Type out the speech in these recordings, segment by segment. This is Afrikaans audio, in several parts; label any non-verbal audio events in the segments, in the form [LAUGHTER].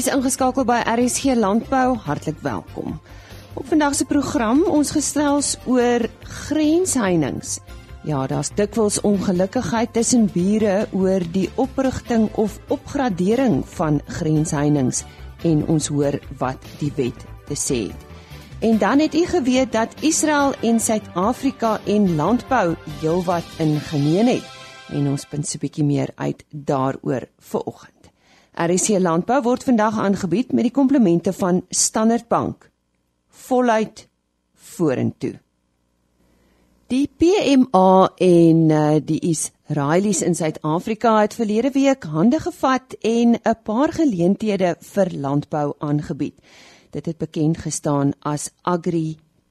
is ingeskakel by RSG Landbou. Hartlik welkom. Op vandag se program ons gesels oor grensheininge. Ja, daar's dikwels ongelukkigheid tussen bure oor die oprigting of opgradering van grensheininge en ons hoor wat die wet te sê het. En dan het u geweet dat Israel en Suid-Afrika en landbou heelwat in gemeen het en ons punt so 'n bietjie meer uit daaroor vanoggend. RC Landbou word vandag aangebied met die komplemente van Standard Bank. Voluit vorentoe. Die PMA en uh, die Israelies in Suid-Afrika het verlede week hande gevat en 'n paar geleenthede vir landbou aangebied. Dit het bekend gestaan as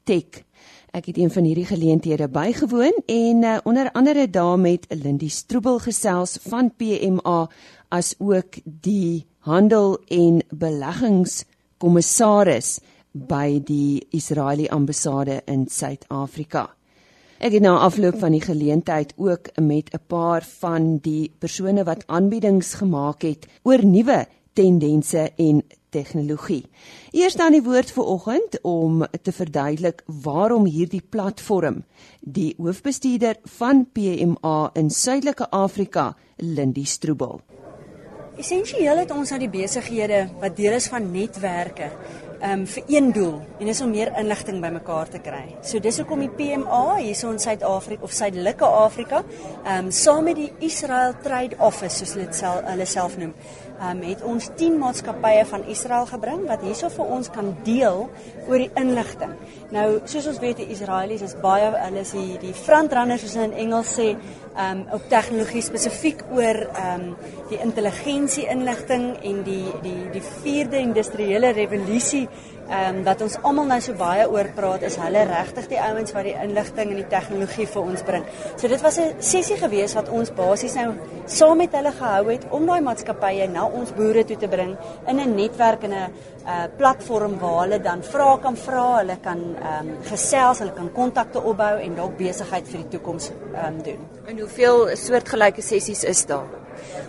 AgriTech. Ek het een van hierdie geleenthede bygewoon en uh, onder andere daar met Lindie Stroebel gesels van PMA as ook die handel en beleggingskommissaris by die Israeliese ambassade in Suid-Afrika. Ek het nou afloop van die geleentheid ook met 'n paar van die persone wat aanbiedings gemaak het oor nuwe tendense en tegnologie. Eers dan die woord vir oggend om te verduidelik waarom hierdie platform die hoofbestuurder van PMA in Suidelike Afrika, Lindie Stroebel. Essensieel het ons nou die besighede wat deel is van netwerke um vir een doel en dis om meer inligting bymekaar te kry. So dis hoekom die PMA hierso in Suid-Afrika of Suidelike Afrika, um saam met die Israel Trade Office soos hulle dit self hulle self noem, um het ons 10 maatskappye van Israel gebring wat hierso vir ons kan deel oor die inligting. Nou, soos ons weet die Israelies is baie hulle is die die frontrunners soos in Engels sê, um op tegnologie spesifiek oor um die intelligensie inligting en die die die 4de industriële revolusie ehm um, wat ons almal nou so baie oor praat is hulle regtig die ouens wat die inligting en die tegnologie vir ons bring. So dit was 'n sessie gewees wat ons basies nou saam met hulle gehou het om daai maatskappye na ons boere toe te bring in 'n netwerk en 'n uh, platform waar hulle dan vra kan vra, hulle kan ehm um, gesels, hulle kan kontakte opbou en dalk besigheid vir die toekoms ehm um, doen. En hoeveel soortgelyke sessies is daar?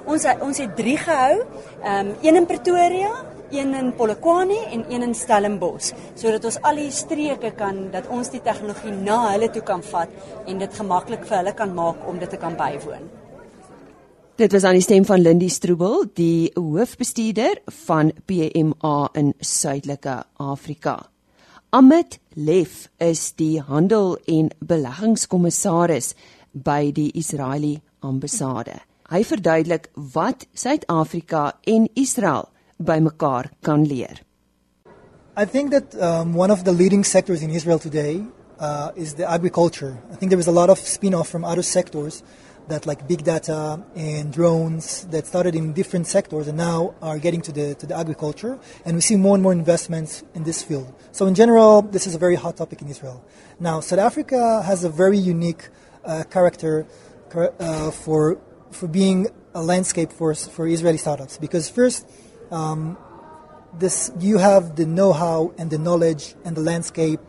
Ons ons het 3 gehou. Ehm um, een in Pretoria, een in Polokwane en een in Stellenbosch sodat ons al die streke kan dat ons die tegnologie na hulle toe kan vat en dit gemaklik vir hulle kan maak om dit te kan bywoon. Dit was aan die stem van Lindie Stroebel, die hoofbestuurder van PMA in Suidelike Afrika. Amit Lef is die handel en beleggingskommissaris by die Israeliese ambassade. Hy verduidelik wat Suid-Afrika en Israel by mekaar kan leer. I think that um, one of the leading sectors in Israel today uh, is the agriculture. I think there is a lot of spin-off from other sectors that like big data and drones that started in different sectors and now are getting to the to the agriculture and we see more and more investments in this field. So in general, this is a very hot topic in Israel. Now, South Africa has a very unique uh, character uh, for for being a landscape for for Israeli startups because first um, this you have the know-how and the knowledge and the landscape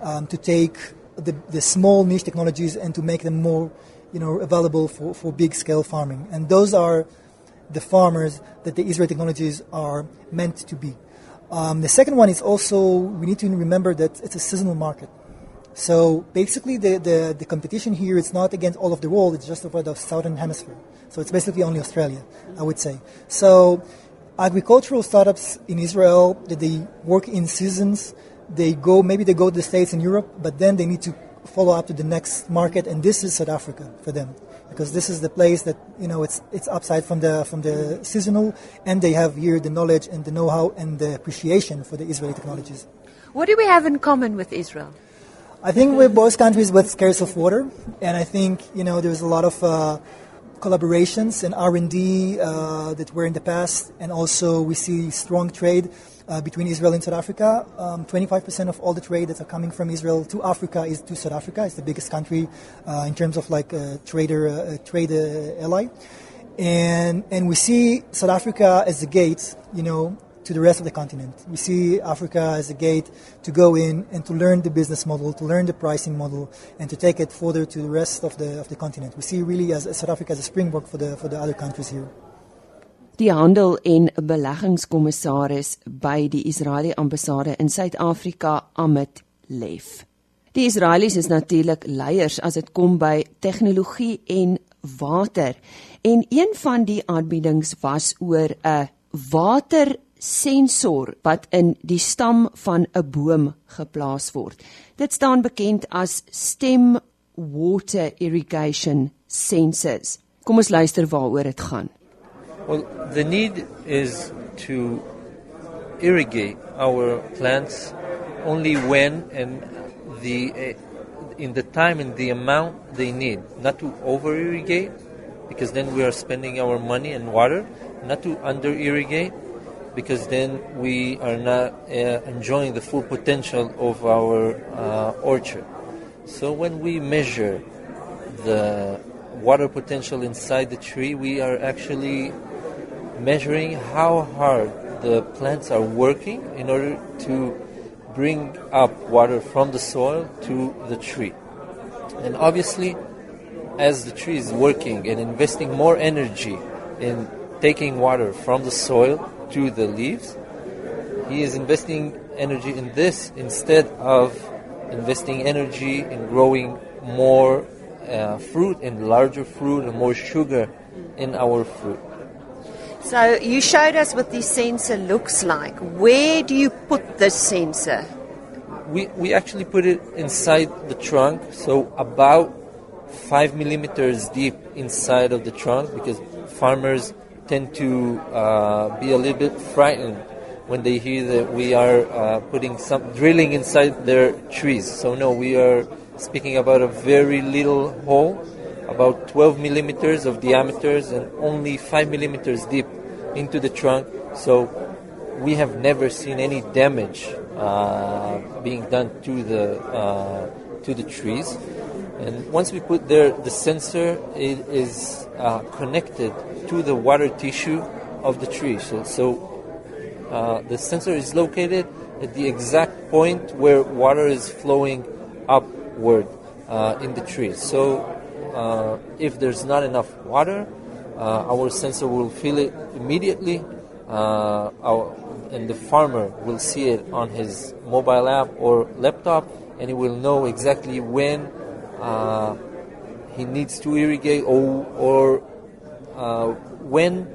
um, to take the, the small niche technologies and to make them more you know available for, for big scale farming. And those are the farmers that the Israeli technologies are meant to be. Um, the second one is also we need to remember that it's a seasonal market. So basically the, the, the competition here is not against all of the world it's just over the southern hemisphere. So it's basically only Australia I would say. So agricultural startups in Israel that they work in seasons. They go maybe they go to the states and Europe, but then they need to follow up to the next market, and this is South Africa for them because this is the place that you know it's it's upside from the from the seasonal, and they have here the knowledge and the know-how and the appreciation for the Israeli technologies. What do we have in common with Israel? I think we're both countries with scarce of water, and I think you know there's a lot of uh, collaborations and R&D uh, that were in the past, and also we see strong trade uh, between Israel and South Africa. Um, 25% of all the trade that are coming from Israel to Africa is to South Africa. It's the biggest country uh, in terms of like a trader, uh, trade uh, ally, and and we see South Africa as the gate, you know, to the rest of the continent. We see Africa as a gate to go in and to learn the business model, to learn the pricing model, and to take it further to the rest of the of the continent. We see really as, as South Africa as a springboard for the for the other countries here. die handel en beleggingskommissaris by die Israeliese ambassade in Suid-Afrika, Amit Lef. Die Israelies is natuurlik leiers as dit kom by tegnologie en water. En een van die aanbiedings was oor 'n watersensor wat in die stam van 'n boom geplaas word. Dit staan bekend as stem water irrigation sensors. Kom ons luister waaroor dit gaan. Well, the need is to irrigate our plants only when and the uh, in the time and the amount they need, not to over irrigate because then we are spending our money and water, not to under irrigate because then we are not uh, enjoying the full potential of our uh, orchard. So when we measure the water potential inside the tree, we are actually measuring how hard the plants are working in order to bring up water from the soil to the tree. And obviously, as the tree is working and investing more energy in taking water from the soil to the leaves, he is investing energy in this instead of investing energy in growing more uh, fruit and larger fruit and more sugar in our fruit. So you showed us what this sensor looks like. Where do you put this sensor? We, we actually put it inside the trunk, so about five millimeters deep inside of the trunk because farmers tend to uh, be a little bit frightened when they hear that we are uh, putting some drilling inside their trees. So no, we are speaking about a very little hole, about 12 millimeters of diameters and only 5 millimeters deep into the trunk. So we have never seen any damage uh, being done to the uh, to the trees. And once we put there the sensor, it is uh, connected to the water tissue of the tree. So, so uh, the sensor is located at the exact point where water is flowing upward uh, in the tree. So uh, if there's not enough water, uh, our sensor will feel it immediately, uh, our, and the farmer will see it on his mobile app or laptop, and he will know exactly when he needs to irrigate or, or when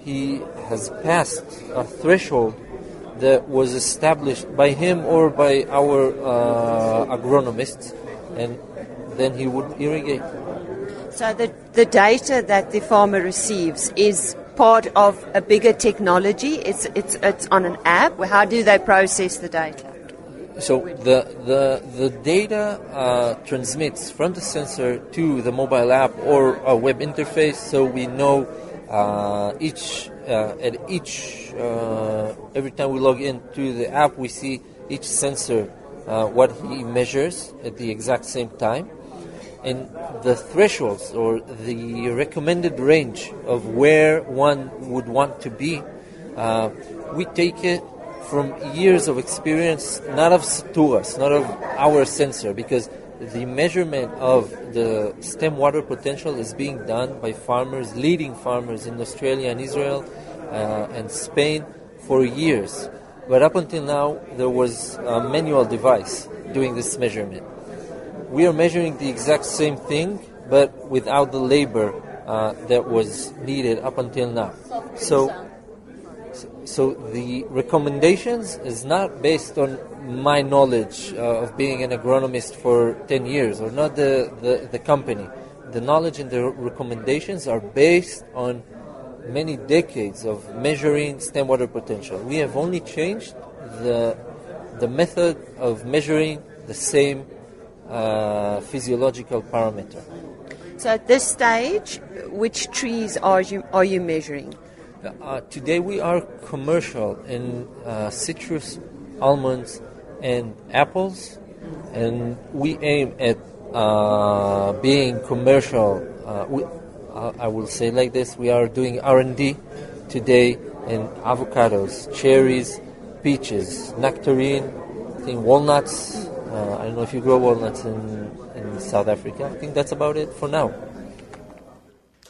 he has passed a threshold that was established by him or by our uh, agronomists, and then he would irrigate. So the, the data that the farmer receives is part of a bigger technology. It's, it's, it's on an app. How do they process the data? So the the the data uh, transmits from the sensor to the mobile app or a web interface, so we know uh, each uh, at each uh, every time we log into the app, we see each sensor uh, what he measures at the exact same time, and the thresholds or the recommended range of where one would want to be. Uh, we take it from years of experience, not of us, not of our sensor, because the measurement of the stem water potential is being done by farmers, leading farmers in Australia and Israel uh, and Spain for years. But up until now, there was a manual device doing this measurement. We are measuring the exact same thing, but without the labor uh, that was needed up until now. So, so the recommendations is not based on my knowledge uh, of being an agronomist for 10 years or not the, the, the company. The knowledge and the recommendations are based on many decades of measuring stem water potential. We have only changed the, the method of measuring the same uh, physiological parameter. So at this stage, which trees are you, are you measuring? Uh, today we are commercial in uh, citrus, almonds, and apples, and we aim at uh, being commercial. Uh, we, I will say like this: we are doing R&D today in avocados, cherries, peaches, nectarine, I think walnuts. Uh, I don't know if you grow walnuts in, in South Africa. I think that's about it for now.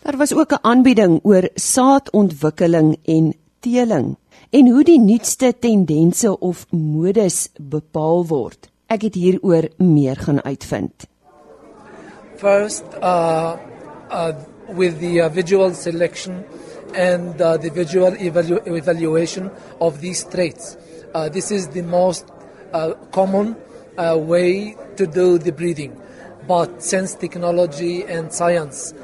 Daar was ook 'n aanbieding oor saadontwikkeling en teeling en hoe die nuutste tendense of modes bepaal word. Ek het hieroor meer gaan uitvind. First, uh, uh, with the uh, visual selection and uh, the visual evalu- evaluation of these traits. Uh, this is the most uh, common uh, way to do the breeding. But since technology and science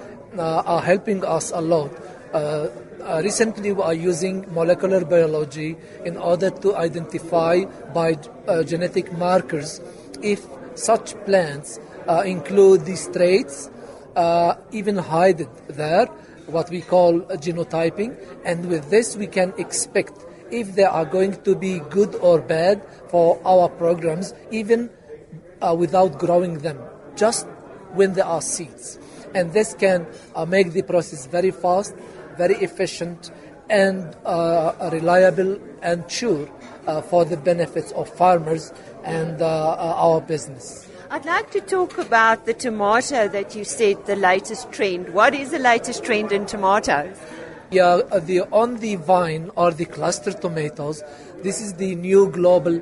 are helping us a lot, uh, uh, recently we are using molecular biology in order to identify by uh, genetic markers if such plants uh, include these traits, uh, even hide it there, what we call genotyping, and with this we can expect if they are going to be good or bad for our programs, even uh, without growing them, just when they are seeds. And this can uh, make the process very fast, very efficient, and uh, reliable and sure uh, for the benefits of farmers and uh, uh, our business. I'd like to talk about the tomato that you said the latest trend. What is the latest trend in tomatoes? Yeah, uh, the on the vine or the cluster tomatoes. This is the new global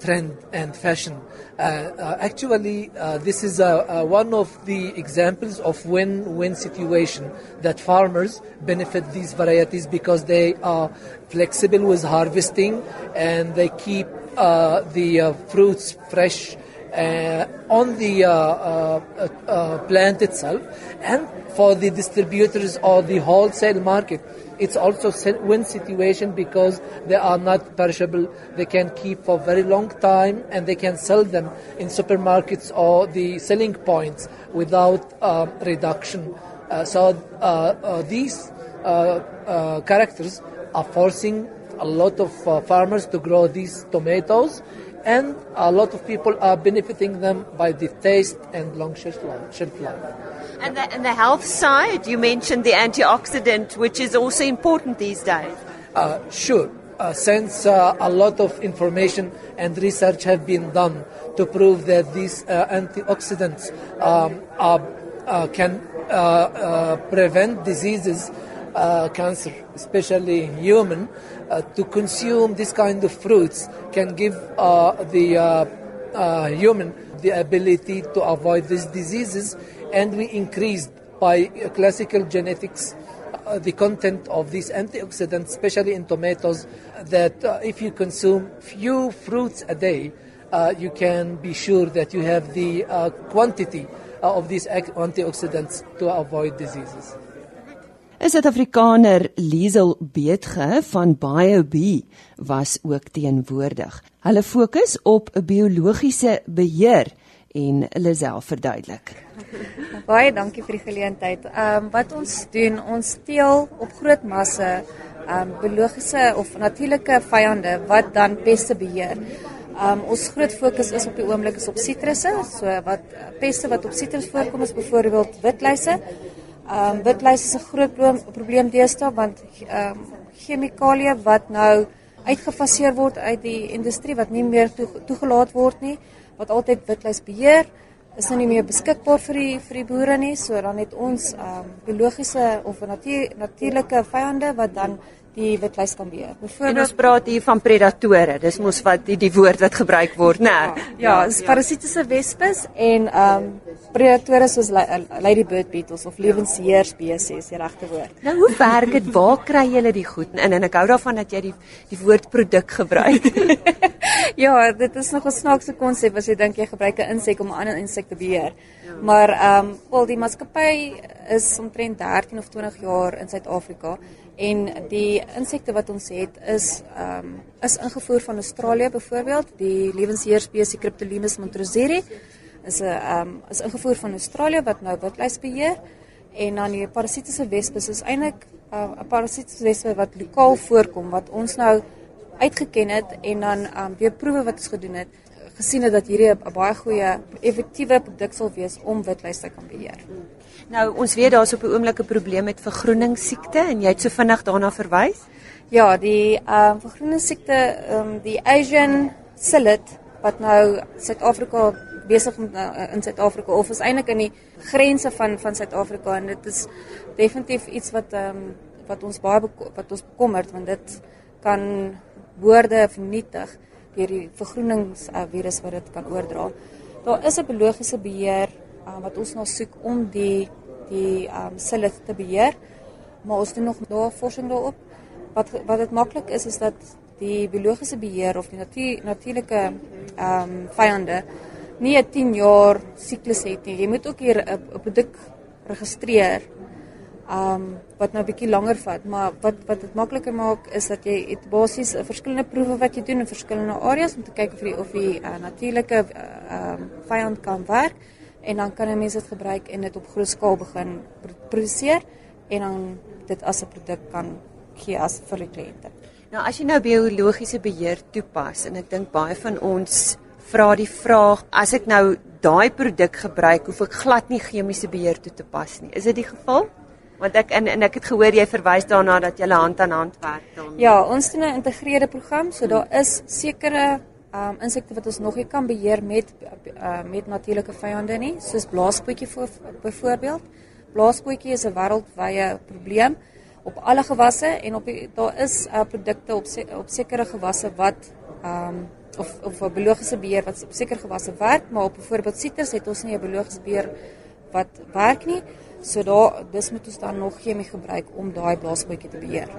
trend and fashion. Uh, uh, actually, uh, this is uh, uh, one of the examples of win-win situation that farmers benefit these varieties because they are flexible with harvesting and they keep uh, the uh, fruits fresh uh, on the uh, uh, uh, uh, plant itself, and for the distributors or the wholesale market, it's also win situation because they are not perishable. They can keep for very long time, and they can sell them in supermarkets or the selling points without uh, reduction. Uh, so uh, uh, these uh, uh, characters are forcing a lot of farmers to grow these tomatoes and a lot of people are benefiting them by the taste and long shelf life. And the, and the health side, you mentioned the antioxidant, which is also important these days. Uh, sure, uh, since uh, a lot of information and research have been done to prove that these uh, antioxidants um, are, uh, can uh, prevent diseases, cancer, especially in human, to consume this kind of fruits can give the human the ability to avoid these diseases, and we increased by classical genetics uh, the content of these antioxidants, especially in tomatoes, that uh, if you consume few fruits a day, uh, you can be sure that you have the uh, quantity uh, of these antioxidants to avoid diseases. 'n Suid-Afrikaner, Liesel Beetge van BioB, was ook teenwoordig. Hulle fokus op 'n biologiese beheer en hulle self verduidelik. [LAUGHS] Baie dankie vir die geleentheid. Ehm um, wat ons doen, ons teel op groot masse ehm um, biologiese of natuurlike vyande wat dan peste beheer. Ehm um, ons groot fokus is op die oomblik is op sitrusse. So wat peste wat op sitrus voorkom is byvoorbeeld witluise. Ehm um, witluise is 'n groot probleem, deesdae want ehm um, chemikalieë wat nou uitgefaseer word uit die industrie wat nie meer toe, toegelaat word nie, wat altyd witluis beheer is nou nie meer beskikbaar vir die vir die boere nie. So dan het ons ehm um, biologiese of natuur, natuurlike vyande wat dan die witluis kan beheer. En ons Byvoorbeeld praat hier van predatore. Dis mos wat die, die woord wat gebruik word, né? ja, is parasitiese wespes en ehm um, predatore soos la- ladybird beetles of lewensheer spesies, die regte woord. Nou hoe werk dit? Waar kry julle die goed? En en ek hou daarvan dat jy die die woord produk gebruik. [LAUGHS] ja, dit is nog 'n snaakse konsep as jy dink jy gebruik 'n insek om 'n ander insek te beheer. Ja. Maar ehm um, wel die maatskappy is omtrent 13 of 20 jaar in Suid-Afrika en die insekte wat ons het is ehm um, is ingevoer van Australië byvoorbeeld, die lewensheer spesies Cryptolemus montroseri is 'n ehm um, is ingevoer van Australië wat nou witluis beheer en dan die parasitiese wespes is eintlik uh, 'n parasitiese wespe wat lokaal voorkom wat ons nou uitgeken het en dan um, weer proewe wat ons gedoen het gesien het dat hierdie 'n baie goeie effektiewe produk sal wees om witluis te kan beheer. nou ons weet daar's op 'n oomblik 'n probleem met vergroeningssiekte en jy het so vinnig daarna verwys. Ja, die ehm um, vergroeningssiekte ehm um, die Asian psyllid wat nou Suid-Afrika besig om uh, in Suid-Afrika of is eintlik in die grense van van Suid-Afrika en dit is definitief iets wat ehm um, wat ons baie wat ons bekommerd want dit kan woorde vernietig deur die vergroenings uh, virus wat dit kan oordra. Daar is 'n biologiese beheer uh, wat ons nou soek om die die um, selle te beheer, maar ons doen nog navorsing daarop. Wat wat dit maklik is is dat die biologiese beheer of die natuur natuurlike um, vyande nie 'n 10 jaar siklus het nie. Jy moet ook hier 'n produk registreer um, wat nou 'n bietjie langer vat, maar wat wat dit makliker maak is dat jy het basies 'n verskillende proewe wat jy doen in verskillende areas om te kyk of die of die uh, natuurlike ehm uh, vyand kan werk en dan kan 'n mens dit gebruik en dit op groot skaal begin produseer en dan dit as 'n produk kan gee as vir die kliënte. Nou as jy nou biologiese beheer toepas en ek dink baie van ons vra die vraag as ek nou daai produk gebruik, hoef ek glad nie chemiese beheer toe te pas nie. Is dit die geval? Want ek en, en ek het gehoor jy verwys daarna dat jy hand aan hand werk dan. Ja, ons doen 'n geïntegreerde program, so daar is sekere um insekte wat ons nog nie kan beheer met uh, met natuurlike vyande nie, soos blaaspootjie voor byvoorbeeld. Blaaspootjie is 'n wêreldwye probleem op alle gewasse en op die, daar is uh, produkte op se, op sekere gewasse wat um, of of 'n biologiese beheer wat op sekere gewasse werk, maar op byvoorbeeld sitrus het ons nie 'n biologiese beheer wat werk nie. So daar dis moet ons dan nog chemie gebruik om daai blaasbootjie te beheer.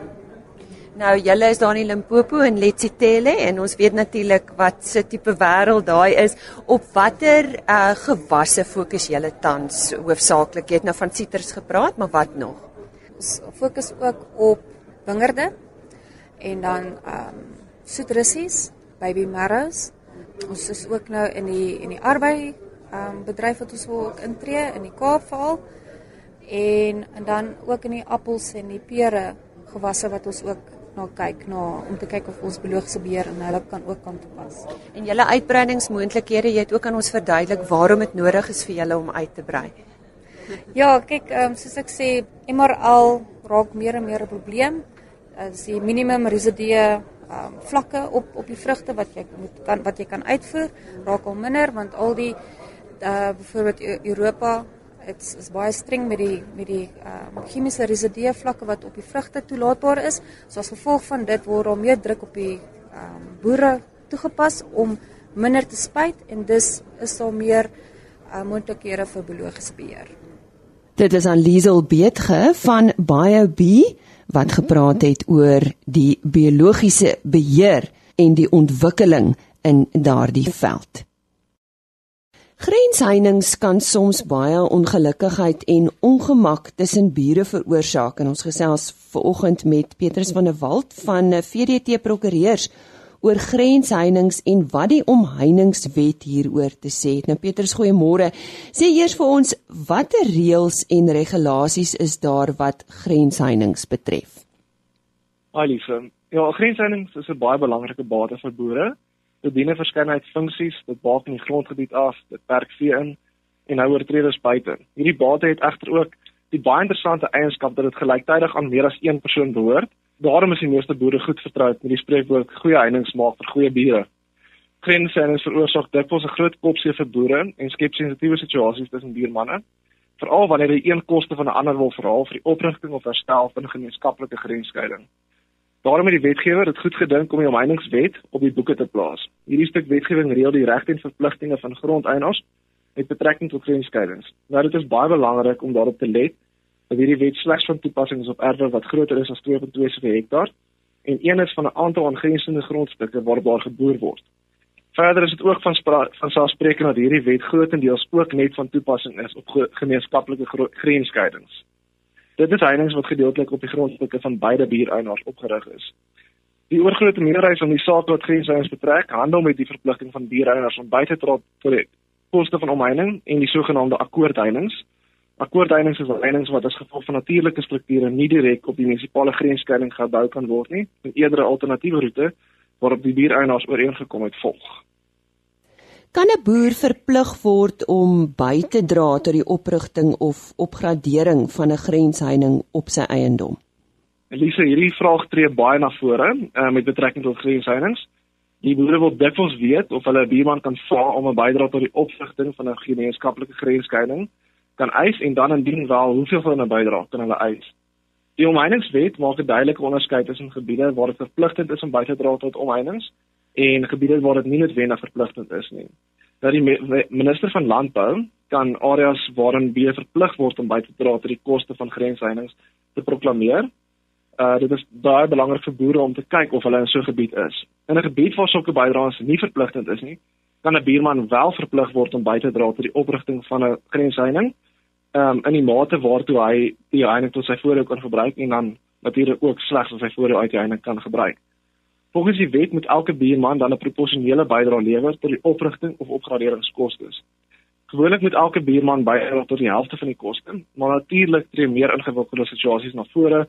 Nou julle is daar in Limpopo en Letsitele en ons weet natuurlik wat se tipe wêreld daai is. Op watter uh, gewasse fokus julle tans hoofsaaklik? Jy het nou van sitrus gepraat, maar wat nog? Ons fokus ook op wingerde en dan ehm um, soetrussies, baby marrows. Ons is ook nou in die in die arbei ehm um, bedryf wat ons wil ook intree in die Kaap veral en en dan ook in die appels en die pere gewasse wat ons ook na kyk na om te kyk of ons biologiese beheer en hulle kan ook kan toepas. En julle uitbreidingsmoontlikhede, jy het ook aan ons verduidelik waarom dit nodig is vir julle om uit te brei. Ja, kyk, um, soos ek sê, MRL raak meer en meer 'n probleem. As die minimum residue um, vlakke op op die vrugte wat jy moet kan wat jy kan uitvoer, raak al minder want al die uh byvoorbeeld e-, Europa dit is baie streng met die met die um, chemiese residue vlakke wat op die vrugte toelaatbaar is. So as gevolg van dit word daar meer druk op die um, boere toegepas om minder te spuit en dus is daar meer uh, moontlikhede vir biologiese beheer. Dit is aan Liesel Beetge van BioB wat gepraat het oor die biologiese beheer en die ontwikkeling in daardie veld. Grensheinings kan soms baie ongelukkigheid en ongemak tussen bure veroorsaak en ons gesels ver oggend met Petrus van der Walt van VDT Prokureurs oor grensheinings en wat die omheiningswet hieroor te sê het. Nou Petrus, goeiemôre. Sê eers vir ons watter reëls en regulasies is daar wat grensheinings betref? Alisa, ja, grensheinings is 'n baie belangrike bate vir boere. Dit dien 'n verskeidenheid funksies, dit baak in die grondgebied af, dit perk vee in en hou oortreders buite. Hierdie bate het egter ook die baie interessante eienskap dat dit gelyktydig aan meer as een persoon behoort Daarom is die meeste boere goed vertroud met die spreekwoord goeie heininge maak vir goeie bure. Grensheininge veroorsaak dikwels 'n groot kopseë vir boere en skep sensitiewe situasies tussen buurmanne, veral wanneer die een koste van 'n ander wil verhaal vir die oprigting of herstel van 'n gemeenskaplike grensskeiding. Daarom het die wetgewer dit goed gedink om die omheiningswet op die boeke te plaas. Hierdie stuk wetgewing reël die regte en verpligtinge van grondeienaars met betrekking tot grensskeidings. Nou dit is baie belangrik om daarop te let dat hierdie wet slegs van toepassing is op erwe wat groter is as 2.2 hektaar en een is van 'n aantal aangrensende grondstukke waar daar geboer word. Verder is dit ook van van selfspreekend dat hierdie wet grootendeels ook net van toepassing is op gemeenskaplike grensskeidings. Dit is heininge wat gedeeltelik op die grondstukke van beide buureienaars opgerig is. Die oorgrootste meerderheid van die saak wat grensheininge betrek, handel met die verpligting van buureienaars om by te dra tot die koste van omheining en die sogenaamde akkoordheininge Akkoordheininge is heininge wat as gevolg van natuurlike strukture nie direk op die munisipale grensskeiding gebou kan word nie, en eerder 'n alternatiewe roete waarop die buureienaars ooreengekom het volg. Kan 'n boer verplig word om by te dra tot die oprigting of opgradering van 'n grensheining op sy eiendom? Elise, hierdie vraag tree baie na vore uh, met betrekking tot grensheinings. Die boere wil dikwels weet of hulle 'n buurman kan vra om 'n bydrae tot die oprigting van 'n gemeenskaplike grensskeiding kan eis en dan indien wel hoeveel van 'n bydrae kan hulle eis. Die omheiningswet maak 'n duidelike onderskeid tussen gebiede waar dit verpligtend is om by te dra tot omheinings en gebiede waar dit nie noodwendig verpligtend is nie. Dat die minister van landbou kan areas waarin beë verplig word om by te dra tot die koste van grensheininge te proklameer. Uh dit is baie belangrik vir boere om te kyk of hulle in so 'n gebied is. In 'n gebied waar sulke bydraes nie verpligtend is nie, kan 'n buurman wel verplig word om by te dra tot die oprigting van 'n grensheining um, in die mate waartoe hy die heining tot sy voordeel kan gebruik en dan natuurlik ook slegs as hy voordeel uit die heining kan gebruik. Volgens die wet moet elke buurman dan 'n proporsionele bydrae lewer tot die oprigting of opgraderingskoste. Gewoonlik moet elke buurman bydra tot die helfte van die koste, maar natuurlik tree meer ingewikkelde situasies na vore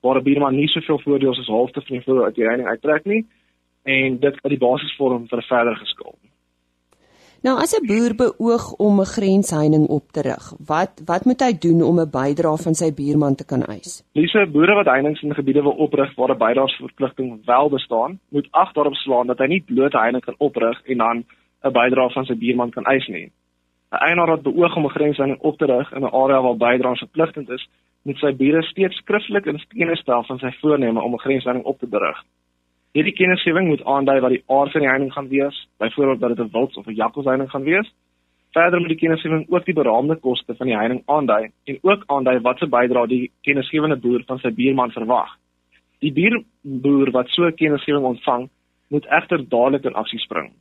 waar 'n buurman nie soveel voordeel as halfte van die voordeel uit die heining uittrek nie en dit is die basis vorm vir 'n verdere geskil. Nou as 'n boer beoog om 'n grensheining op te rig, wat wat moet hy doen om 'n bydrae van sy buurman te kan eis? Lise, boere wat heininge in gebiede wil oprig waar 'n bydraesverpligting wel bestaan, moet ag daarop slaan dat hy nie bloot 'n heining kan oprig en dan 'n bydrae van sy buurman kan eis nie. 'n Eienaar wat beoog om 'n grensheining op te rig in 'n area waar bydraes verpligtend is, moet sy bure steeds skriftelik in kennis stel van sy voorneme om 'n grensheining op te rig. Hierdie kennisgewing moet aandui wat die aard van die heining gaan wees, byvoorbeeld dat dit 'n wilds of 'n jakkalsheining gaan wees. Verder moet die kennisgewing ook die beraamde koste van die heining aandui en ook aandui watter bydrae die kennisgewende boer van sy buurman verwag. Die buurboer wat so 'n kennisgewing ontvang, moet egter dadelik in aksie spring.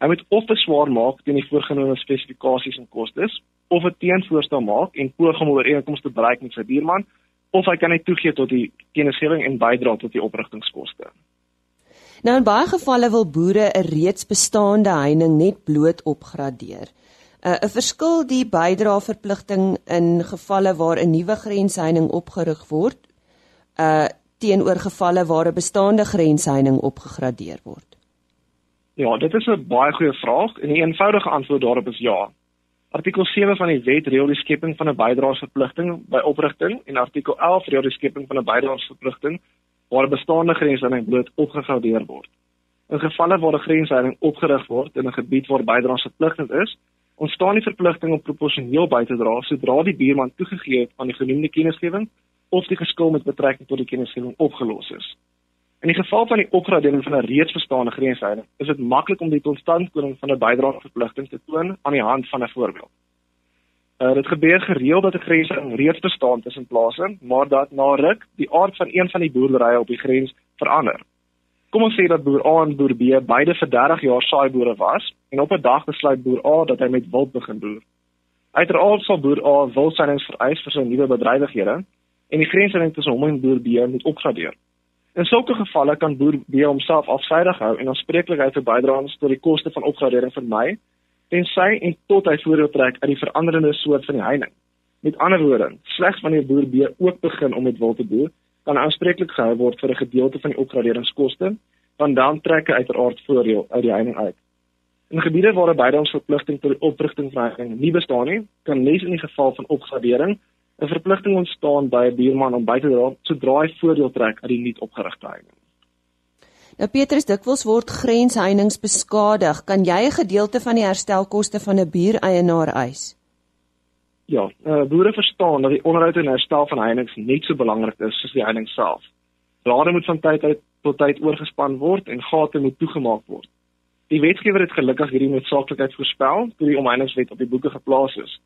Hy moet of beswaar maak teen die voorgenome spesifikasies en kostes, of 'n teenvoorstel maak en poog om 'n ooreenkoms te bereik met sy buurman, of hy kan net toegee tot die kennisgewing en bydra tot die oprigtingskoste. Nou in baie gevalle wil boere 'n reeds bestaande heining net bloot opgradeer. 'n uh, 'n verskil die bydra verpligting in gevalle waar 'n nuwe grensheining opgerig word, uh teenoor gevalle waar 'n bestaande grensheining opgegradeer word. Ja, dit is 'n baie goeie vraag en die eenvoudige antwoord daarop is ja. Artikel 7 van die wet reël die skepping van 'n bydraesverpligting by oprigting en artikel 11 reël die skepping van 'n bydraesverpligting waar bestaande grensheining bloot opgegradeer word. In gevalle waar 'n grensheining opgerig word in 'n gebied waar bydraes verpligtend is, ontstaan die verpligting om proporsioneel by te dra sodra die buurman toegegee het aan die genoemde kennisgewing of die geskil met betrekking tot die kennisgewing opgelos is. In die geval van die opgradering van 'n reeds bestaande grensheining, is dit maklik om die totstandkoming van 'n bydraesverpligting te toon aan die hand van 'n voorbeeld. Uh, dit gebeur gereeld dat 'n grens reeds bestaan tussen plase, maar dat na ruk die aard van een van die boerderye op die grens verander. Kom ons sê dat boer A en boer B beide vir 30 jaar saaiboere was en op 'n dag besluit boer A dat hy met wild begin boer. Uiteraard sal boer A wildsynnings vereis vir sy nuwe bedrywighede en die grenslyn tussen hom en boer B moet opgradeer. In sulke gevalle kan boer B homself afsydig hou en aanspreeklikheid vir bydraes tot die koste van opgradering vermy tensy en tot hy voordeel trek uit die veranderende soort van die heining. Met ander woorde, slegs wanneer boer B ook begin om met wil te boer, kan aanspreeklik gehou word vir 'n gedeelte van die opgraderingskoste, want dan trek hy uiteraard voordeel uit die heining uit. In gebiede waar 'n bydraesverpligting tot die oprigting van heining nie bestaan nie, kan nes in die geval van opgradering 'n verpligting ontstaan by 'n buurman om by te dra sodra hy voordeel trek uit die nuut opgerigte heining. Nou Petrus, dikwels word grensheininge beskadig. Kan jy 'n gedeelte van die herstelkoste van 'n buureienaar eis? Ja, uh, boere verstaan dat die onderhoud en herstel van heininge net so belangrik is soos die heining self. Drade moet van tyd tot tyd oorgespan word en gate moet toegemaak word. Die wetgewer het gelukkig hierdie noodsaaklikheid voorspel toe die omheiningswet op die boeke geplaas is.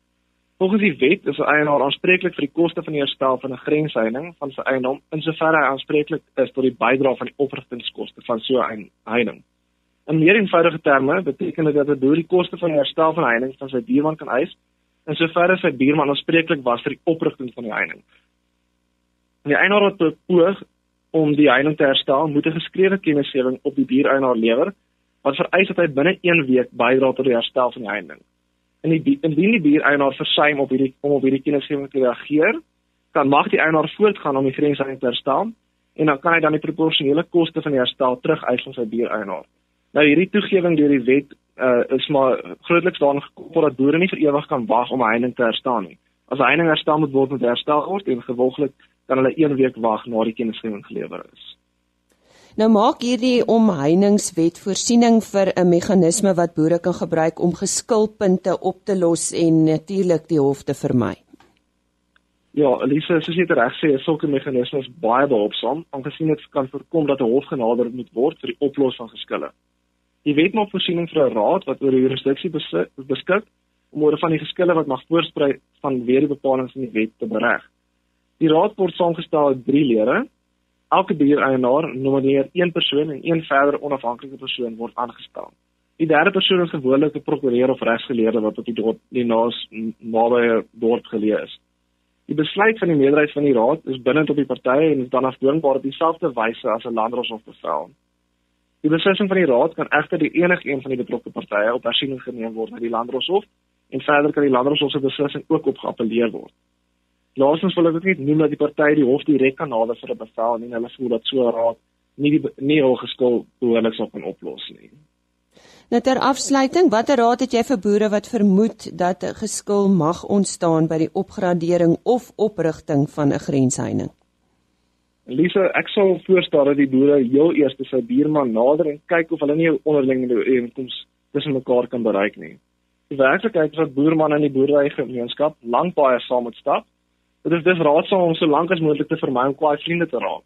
Volgens die wet is 'n eienaar aanspreeklik vir die koste van die herstel van 'n grensheining van sy eiendom in soverre hy aanspreeklik is tot die bydrae van die oprigtingskoste van so 'n heining. In meer eenvoudige terme beteken dit dat 'n boer die koste van die herstel van heining van sy buurman kan eis in soverre sy buurman aanspreeklik was vir die oprigting van die heining. Die eienaar wat beoog om die heining te herstel, moet 'n geskrewe kennisgewing op die buureienaar lewer wat vereis dat hy binne 1 week bydra tot die herstel van die heining in die indien die buureienaar versuim op hierdie om op hierdie kennisgewing te reageer, kan mag die eienaar voortgaan om die grensheining te herstel en dan kan hy dan die proporsionele koste van die herstel terugeis van sy buureienaar. Nou hierdie toegewing deur die wet uh, is maar grootliks daaraan gekoppel dat boere nie vir ewig kan wag om 'n heining te herstel nie. As 'n heining herstel moet word, moet herstel word en gevolglik kan hulle 1 week wag na die kennisgewing gelewer is. Nou maak hierdie omheiningswet voorsiening vir 'n meganisme wat boere kan gebruik om geskilpunte op te los en natuurlik die hof te vermy. Ja, Elise, soos jy reg sê, is sulke meganismes baie behulpsaam, aangesien dit kan voorkom dat 'n hof genader moet word vir die oplossing van geskille. Die wet maak voorsiening vir 'n raad wat oor die jurisdiksie beskik om oor van die geskille wat mag voorsprei van weer die bepalinge in die wet te bereg. Die raad word saamgestel uit 3 lede. Elke diereienaar nomineer een persoon en een verder onafhanklike persoon word aangestel. Die derde persoon is gewoonlik 'n prokureur of regsgeleerde wat op die dorp die naas naby dorp geleë is. Die besluit van die meerderheid van die raad is binne tot die partye en is dan afdwingbaar op dieselfde wyse as 'n landdroshof bevel. Die beslissing van die raad kan egter deur enige een van die betrokke partye op hersiening geneem word by die landdroshof en verder kan die landdroshof se beslissing ook op geappeleer word. Laastens wil ek ook net noem dat die partye die hof direk kan nader vir 'n bevel en hulle voel dat so 'n raad nie die nie hul geskil behoorlik sou kan oplos nie. Nou ter afsluiting, watter raad het jy vir boere wat vermoed dat 'n geskil mag ontstaan by die opgradering of oprigting van 'n grensheining? Lisa, ek sou voorstel dat die boere heel eers sy buurman nader en kyk of hulle nie 'n onderlinge ooreenkoms tussen mekaar kan bereik nie. Die werklikheid is dat boerman in die boerderygemeenskap lank baie saam moet stap. Dit is dus raadsaam om so lank as moontlik te vermy om kwaai vriende te raak.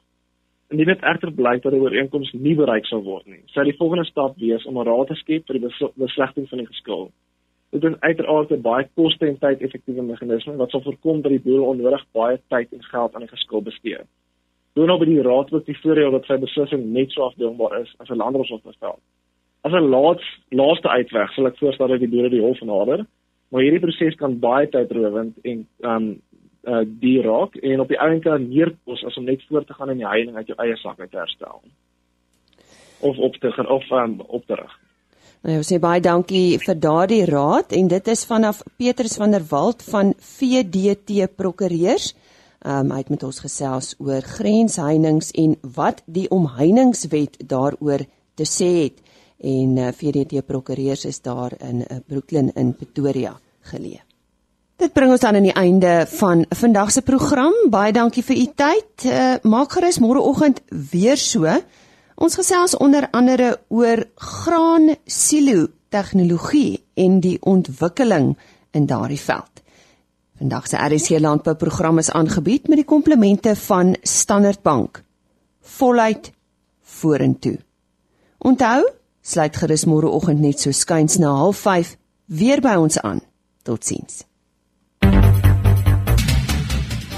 Indien dit egter blyk dat 'n ooreenkoms nie bereik sal word nie, sal die volgende stap wees om 'n raad te skep vir die beslegting van die geskil. Dit is uiteraard 'n baie koste en tyd effektiewe meganisme wat sal voorkom dat die boer onnodig baie tyd en geld aan die geskil bestee. Doen nou by die raad ook die voordeel dat sy beslissing net so afdwingbaar is as 'n landdroshof bestel. As 'n laats laaste uitweg sal ek voorstel dat die boere die hof nader, maar hierdie proses kan baie tydrowend en um uh die raak en op die ouend kan meer kos as om net voort te gaan in die heining uit jou eie sak uit te herstel. Of op te gaan of um, op te rig. Nou sê baie dankie vir daardie raad en dit is vanaf Petrus van der Walt van VDT Prokureurs. Um, hy het met ons gesels oor grensheinings en wat die omheiningswet daaroor te sê het en uh, VDT Prokureurs is daar in uh, Brooklyn in Pretoria geleë. Dit bring ons dan aan die einde van vandag se program. Baie dankie vir u tyd. Uh, maak gerus môreoggend weer so. Ons gesels onder andere oor graan silo tegnologie en die ontwikkeling in daardie veld. Vandag se RC landbou program is aangebied met die komplemente van Standard Bank. Voluit vorentoe. Onthou, sluit gerus môreoggend net so skuins na 05:30 weer by ons aan. Totsiens.